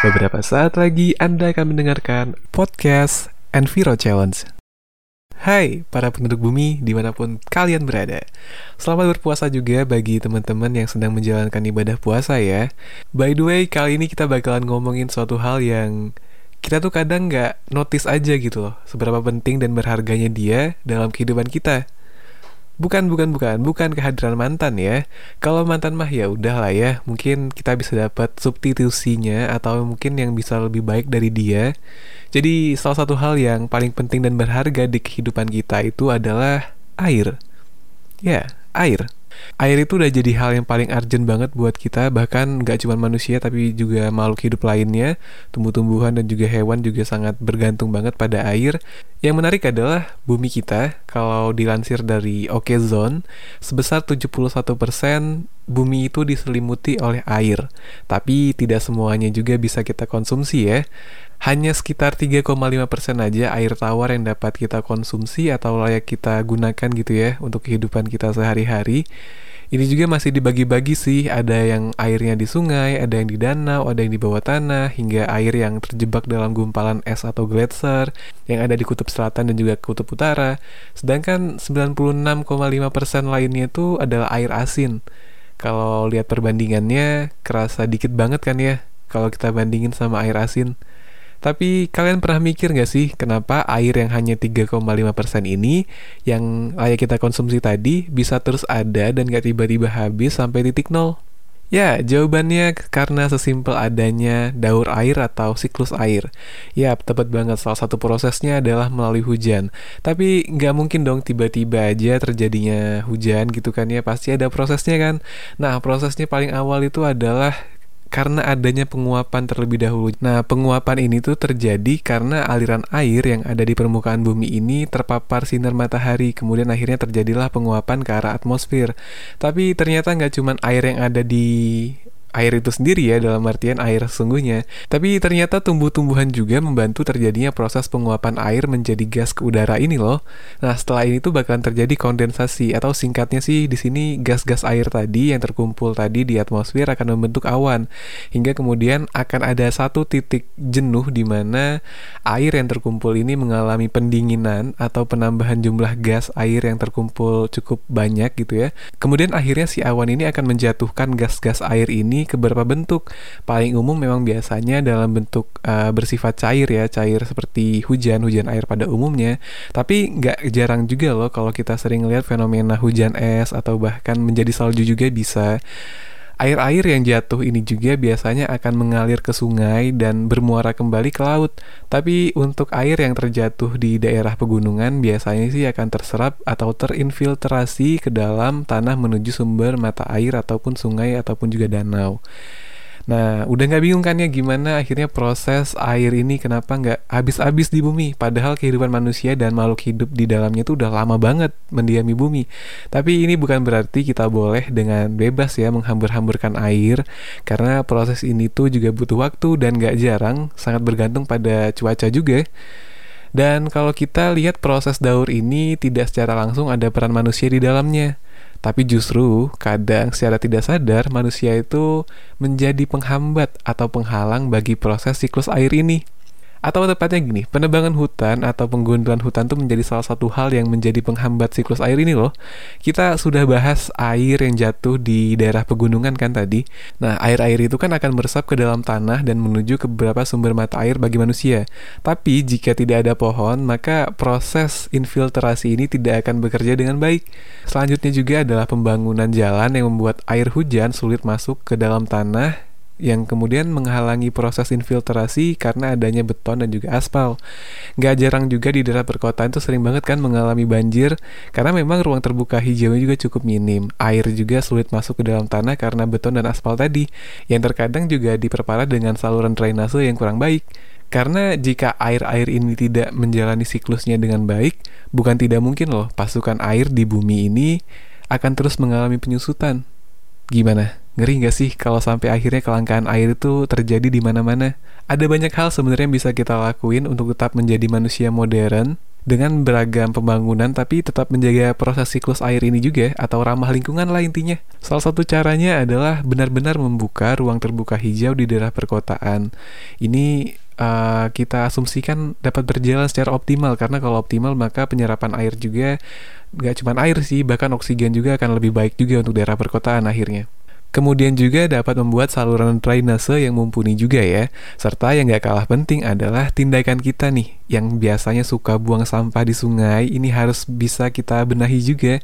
Beberapa saat lagi Anda akan mendengarkan podcast Enviro Challenge. Hai para penduduk bumi di mana pun kalian berada. Selamat berpuasa juga bagi teman-teman yang sedang menjalankan ibadah puasa ya. By the way, kali ini kita bakalan ngomongin suatu hal yang kita tuh kadang nggak notice aja gitu loh Seberapa penting dan berharganya dia dalam kehidupan kita Bukan, bukan, bukan, bukan kehadiran mantan ya. Kalau mantan mah ya udah lah ya, mungkin kita bisa dapat substitusinya atau mungkin yang bisa lebih baik dari dia. Jadi salah satu hal yang paling penting dan berharga di kehidupan kita itu adalah air. Ya, air. Air itu udah jadi hal yang paling urgent banget buat kita, bahkan nggak cuma manusia tapi juga makhluk hidup lainnya, tumbuh-tumbuhan dan juga hewan juga sangat bergantung banget pada air. Yang menarik adalah bumi kita, kalau dilansir dari Okezone, sebesar 71% bumi itu diselimuti oleh air. Tapi tidak semuanya juga bisa kita konsumsi ya hanya sekitar 3,5% aja air tawar yang dapat kita konsumsi atau layak kita gunakan gitu ya untuk kehidupan kita sehari-hari. Ini juga masih dibagi-bagi sih, ada yang airnya di sungai, ada yang di danau, ada yang di bawah tanah, hingga air yang terjebak dalam gumpalan es atau gletser yang ada di kutub selatan dan juga kutub utara. Sedangkan 96,5% lainnya itu adalah air asin. Kalau lihat perbandingannya, kerasa dikit banget kan ya kalau kita bandingin sama air asin. Tapi kalian pernah mikir gak sih kenapa air yang hanya 3,5% ini yang layak kita konsumsi tadi bisa terus ada dan gak tiba-tiba habis sampai titik nol? Ya, jawabannya karena sesimpel adanya daur air atau siklus air. Ya, tepat banget. Salah satu prosesnya adalah melalui hujan. Tapi nggak mungkin dong tiba-tiba aja terjadinya hujan gitu kan ya. Pasti ada prosesnya kan. Nah, prosesnya paling awal itu adalah karena adanya penguapan terlebih dahulu. Nah, penguapan ini tuh terjadi karena aliran air yang ada di permukaan bumi ini terpapar sinar matahari, kemudian akhirnya terjadilah penguapan ke arah atmosfer. Tapi ternyata nggak cuma air yang ada di air itu sendiri ya dalam artian air sesungguhnya. Tapi ternyata tumbuh-tumbuhan juga membantu terjadinya proses penguapan air menjadi gas ke udara ini loh. Nah, setelah ini tuh bakalan terjadi kondensasi atau singkatnya sih di sini gas-gas air tadi yang terkumpul tadi di atmosfer akan membentuk awan hingga kemudian akan ada satu titik jenuh di mana air yang terkumpul ini mengalami pendinginan atau penambahan jumlah gas air yang terkumpul cukup banyak gitu ya. Kemudian akhirnya si awan ini akan menjatuhkan gas-gas air ini ke beberapa bentuk. Paling umum memang biasanya dalam bentuk uh, bersifat cair ya, cair seperti hujan, hujan air pada umumnya. Tapi nggak jarang juga loh kalau kita sering lihat fenomena hujan es atau bahkan menjadi salju juga bisa. Air-air yang jatuh ini juga biasanya akan mengalir ke sungai dan bermuara kembali ke laut. Tapi untuk air yang terjatuh di daerah pegunungan biasanya sih akan terserap atau terinfiltrasi ke dalam tanah menuju sumber mata air ataupun sungai ataupun juga danau. Nah, udah nggak bingung kan ya gimana akhirnya proses air ini kenapa nggak habis-habis di bumi? Padahal kehidupan manusia dan makhluk hidup di dalamnya itu udah lama banget mendiami bumi. Tapi ini bukan berarti kita boleh dengan bebas ya menghambur-hamburkan air, karena proses ini tuh juga butuh waktu dan nggak jarang sangat bergantung pada cuaca juga. Dan kalau kita lihat proses daur ini tidak secara langsung ada peran manusia di dalamnya. Tapi justru kadang secara tidak sadar manusia itu menjadi penghambat atau penghalang bagi proses siklus air ini. Atau tepatnya gini, penebangan hutan atau penggundulan hutan itu menjadi salah satu hal yang menjadi penghambat siklus air ini loh. Kita sudah bahas air yang jatuh di daerah pegunungan kan tadi. Nah, air-air itu kan akan meresap ke dalam tanah dan menuju ke beberapa sumber mata air bagi manusia. Tapi jika tidak ada pohon, maka proses infiltrasi ini tidak akan bekerja dengan baik. Selanjutnya juga adalah pembangunan jalan yang membuat air hujan sulit masuk ke dalam tanah yang kemudian menghalangi proses infiltrasi karena adanya beton dan juga aspal. Gak jarang juga di daerah perkotaan itu sering banget kan mengalami banjir karena memang ruang terbuka hijaunya juga cukup minim. Air juga sulit masuk ke dalam tanah karena beton dan aspal tadi, yang terkadang juga diperparah dengan saluran drainase yang kurang baik. Karena jika air-air ini tidak menjalani siklusnya dengan baik, bukan tidak mungkin loh pasukan air di bumi ini akan terus mengalami penyusutan. Gimana? Ngeri nggak sih kalau sampai akhirnya kelangkaan air itu terjadi di mana-mana? Ada banyak hal sebenarnya yang bisa kita lakuin untuk tetap menjadi manusia modern, dengan beragam pembangunan tapi tetap menjaga proses siklus air ini juga atau ramah lingkungan lah intinya. Salah satu caranya adalah benar-benar membuka ruang terbuka hijau di daerah perkotaan. Ini uh, kita asumsikan dapat berjalan secara optimal karena kalau optimal maka penyerapan air juga nggak cuma air sih bahkan oksigen juga akan lebih baik juga untuk daerah perkotaan akhirnya. Kemudian juga dapat membuat saluran drainase yang mumpuni juga ya. Serta yang gak kalah penting adalah tindakan kita nih, yang biasanya suka buang sampah di sungai, ini harus bisa kita benahi juga.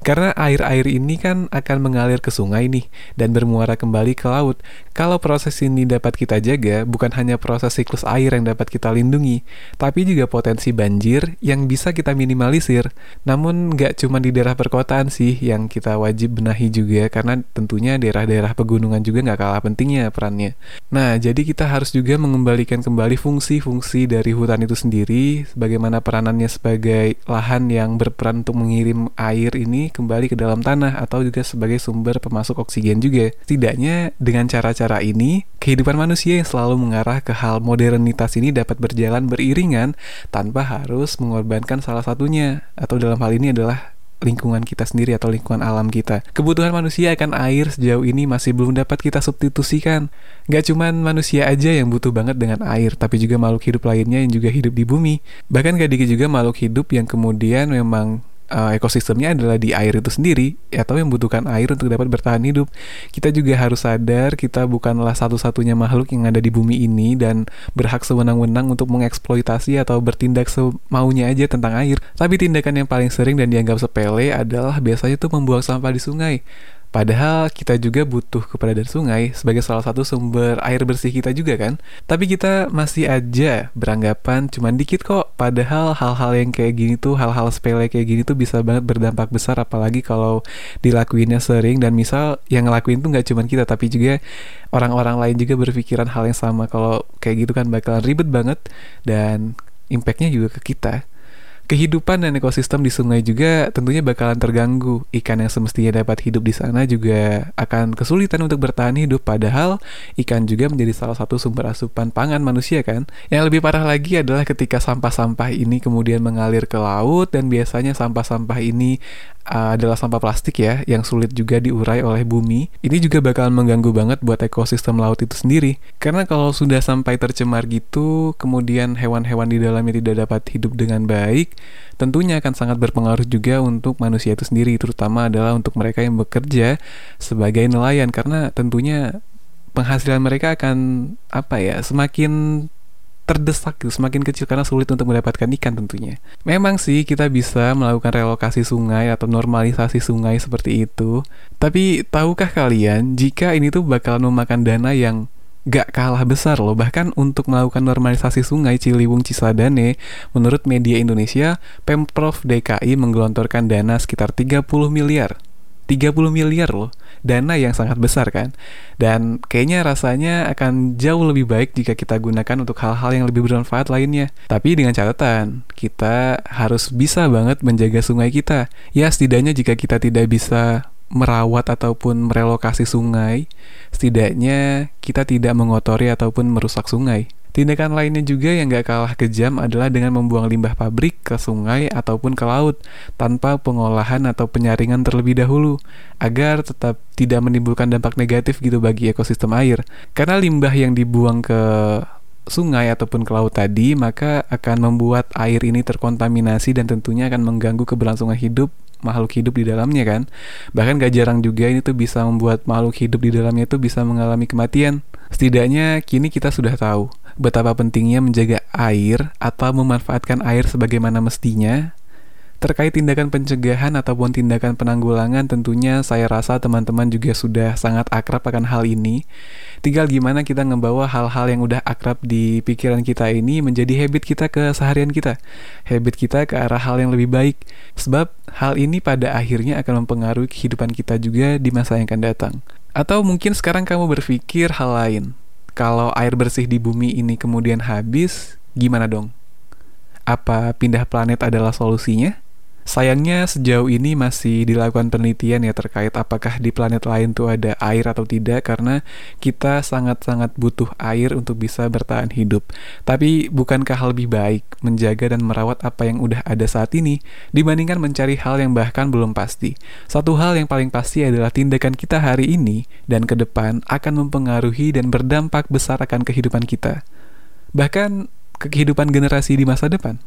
Karena air-air ini kan akan mengalir ke sungai nih, dan bermuara kembali ke laut. Kalau proses ini dapat kita jaga, bukan hanya proses siklus air yang dapat kita lindungi, tapi juga potensi banjir yang bisa kita minimalisir. Namun gak cuma di daerah perkotaan sih yang kita wajib benahi juga, karena tentunya daerah-daerah pegunungan juga nggak kalah pentingnya perannya. Nah, jadi kita harus juga mengembalikan kembali fungsi-fungsi dari hutan itu sendiri, bagaimana peranannya sebagai lahan yang berperan untuk mengirim air ini kembali ke dalam tanah atau juga sebagai sumber pemasok oksigen juga. Setidaknya dengan cara-cara ini, kehidupan manusia yang selalu mengarah ke hal modernitas ini dapat berjalan beriringan tanpa harus mengorbankan salah satunya atau dalam hal ini adalah lingkungan kita sendiri atau lingkungan alam kita. Kebutuhan manusia akan air sejauh ini masih belum dapat kita substitusikan. Gak cuman manusia aja yang butuh banget dengan air, tapi juga makhluk hidup lainnya yang juga hidup di bumi. Bahkan gak dikit juga makhluk hidup yang kemudian memang uh, ekosistemnya adalah di air itu sendiri atau yang membutuhkan air untuk dapat bertahan hidup. Kita juga harus sadar kita bukanlah satu-satunya makhluk yang ada di bumi ini dan berhak sewenang-wenang untuk mengeksploitasi atau bertindak semaunya aja tentang air. Tapi tindakan yang paling sering dan dianggap sepele adalah biasanya tuh membuang sampah di sungai. Padahal kita juga butuh keberadaan sungai sebagai salah satu sumber air bersih kita juga kan. Tapi kita masih aja beranggapan cuma dikit kok. Padahal hal-hal yang kayak gini tuh, hal-hal sepele kayak gini tuh bisa banget berdampak besar apalagi kalau dilakuinnya sering dan misal yang ngelakuin tuh nggak cuma kita tapi juga orang-orang lain juga berpikiran hal yang sama. Kalau kayak gitu kan bakalan ribet banget dan impactnya juga ke kita. Kehidupan dan ekosistem di sungai juga tentunya bakalan terganggu. Ikan yang semestinya dapat hidup di sana juga akan kesulitan untuk bertahan hidup. Padahal ikan juga menjadi salah satu sumber asupan pangan manusia kan. Yang lebih parah lagi adalah ketika sampah-sampah ini kemudian mengalir ke laut dan biasanya sampah-sampah ini adalah sampah plastik ya yang sulit juga diurai oleh bumi. Ini juga bakalan mengganggu banget buat ekosistem laut itu sendiri. Karena kalau sudah sampai tercemar gitu, kemudian hewan-hewan di dalamnya tidak dapat hidup dengan baik, tentunya akan sangat berpengaruh juga untuk manusia itu sendiri, terutama adalah untuk mereka yang bekerja sebagai nelayan karena tentunya penghasilan mereka akan apa ya, semakin terdesak gitu, semakin kecil karena sulit untuk mendapatkan ikan tentunya. Memang sih kita bisa melakukan relokasi sungai atau normalisasi sungai seperti itu. Tapi tahukah kalian jika ini tuh bakalan memakan dana yang gak kalah besar loh bahkan untuk melakukan normalisasi sungai Ciliwung Cisadane menurut media Indonesia Pemprov DKI menggelontorkan dana sekitar 30 miliar 30 miliar loh dana yang sangat besar kan? Dan kayaknya rasanya akan jauh lebih baik jika kita gunakan untuk hal-hal yang lebih bermanfaat lainnya. Tapi dengan catatan kita harus bisa banget menjaga sungai kita. Ya setidaknya jika kita tidak bisa merawat ataupun merelokasi sungai, setidaknya kita tidak mengotori ataupun merusak sungai. Tindakan lainnya juga yang gak kalah kejam adalah dengan membuang limbah pabrik ke sungai ataupun ke laut tanpa pengolahan atau penyaringan terlebih dahulu agar tetap tidak menimbulkan dampak negatif gitu bagi ekosistem air. Karena limbah yang dibuang ke sungai ataupun ke laut tadi maka akan membuat air ini terkontaminasi dan tentunya akan mengganggu keberlangsungan hidup makhluk hidup di dalamnya kan? Bahkan gak jarang juga ini tuh bisa membuat makhluk hidup di dalamnya itu bisa mengalami kematian. Setidaknya kini kita sudah tahu betapa pentingnya menjaga air atau memanfaatkan air sebagaimana mestinya Terkait tindakan pencegahan ataupun tindakan penanggulangan tentunya saya rasa teman-teman juga sudah sangat akrab akan hal ini. Tinggal gimana kita ngebawa hal-hal yang udah akrab di pikiran kita ini menjadi habit kita ke seharian kita. Habit kita ke arah hal yang lebih baik. Sebab hal ini pada akhirnya akan mempengaruhi kehidupan kita juga di masa yang akan datang. Atau mungkin sekarang kamu berpikir hal lain. Kalau air bersih di bumi ini kemudian habis, gimana dong? Apa pindah planet adalah solusinya? Sayangnya sejauh ini masih dilakukan penelitian ya terkait apakah di planet lain tuh ada air atau tidak karena kita sangat-sangat butuh air untuk bisa bertahan hidup. Tapi bukankah lebih baik menjaga dan merawat apa yang udah ada saat ini dibandingkan mencari hal yang bahkan belum pasti? Satu hal yang paling pasti adalah tindakan kita hari ini dan ke depan akan mempengaruhi dan berdampak besar akan kehidupan kita. Bahkan kehidupan generasi di masa depan.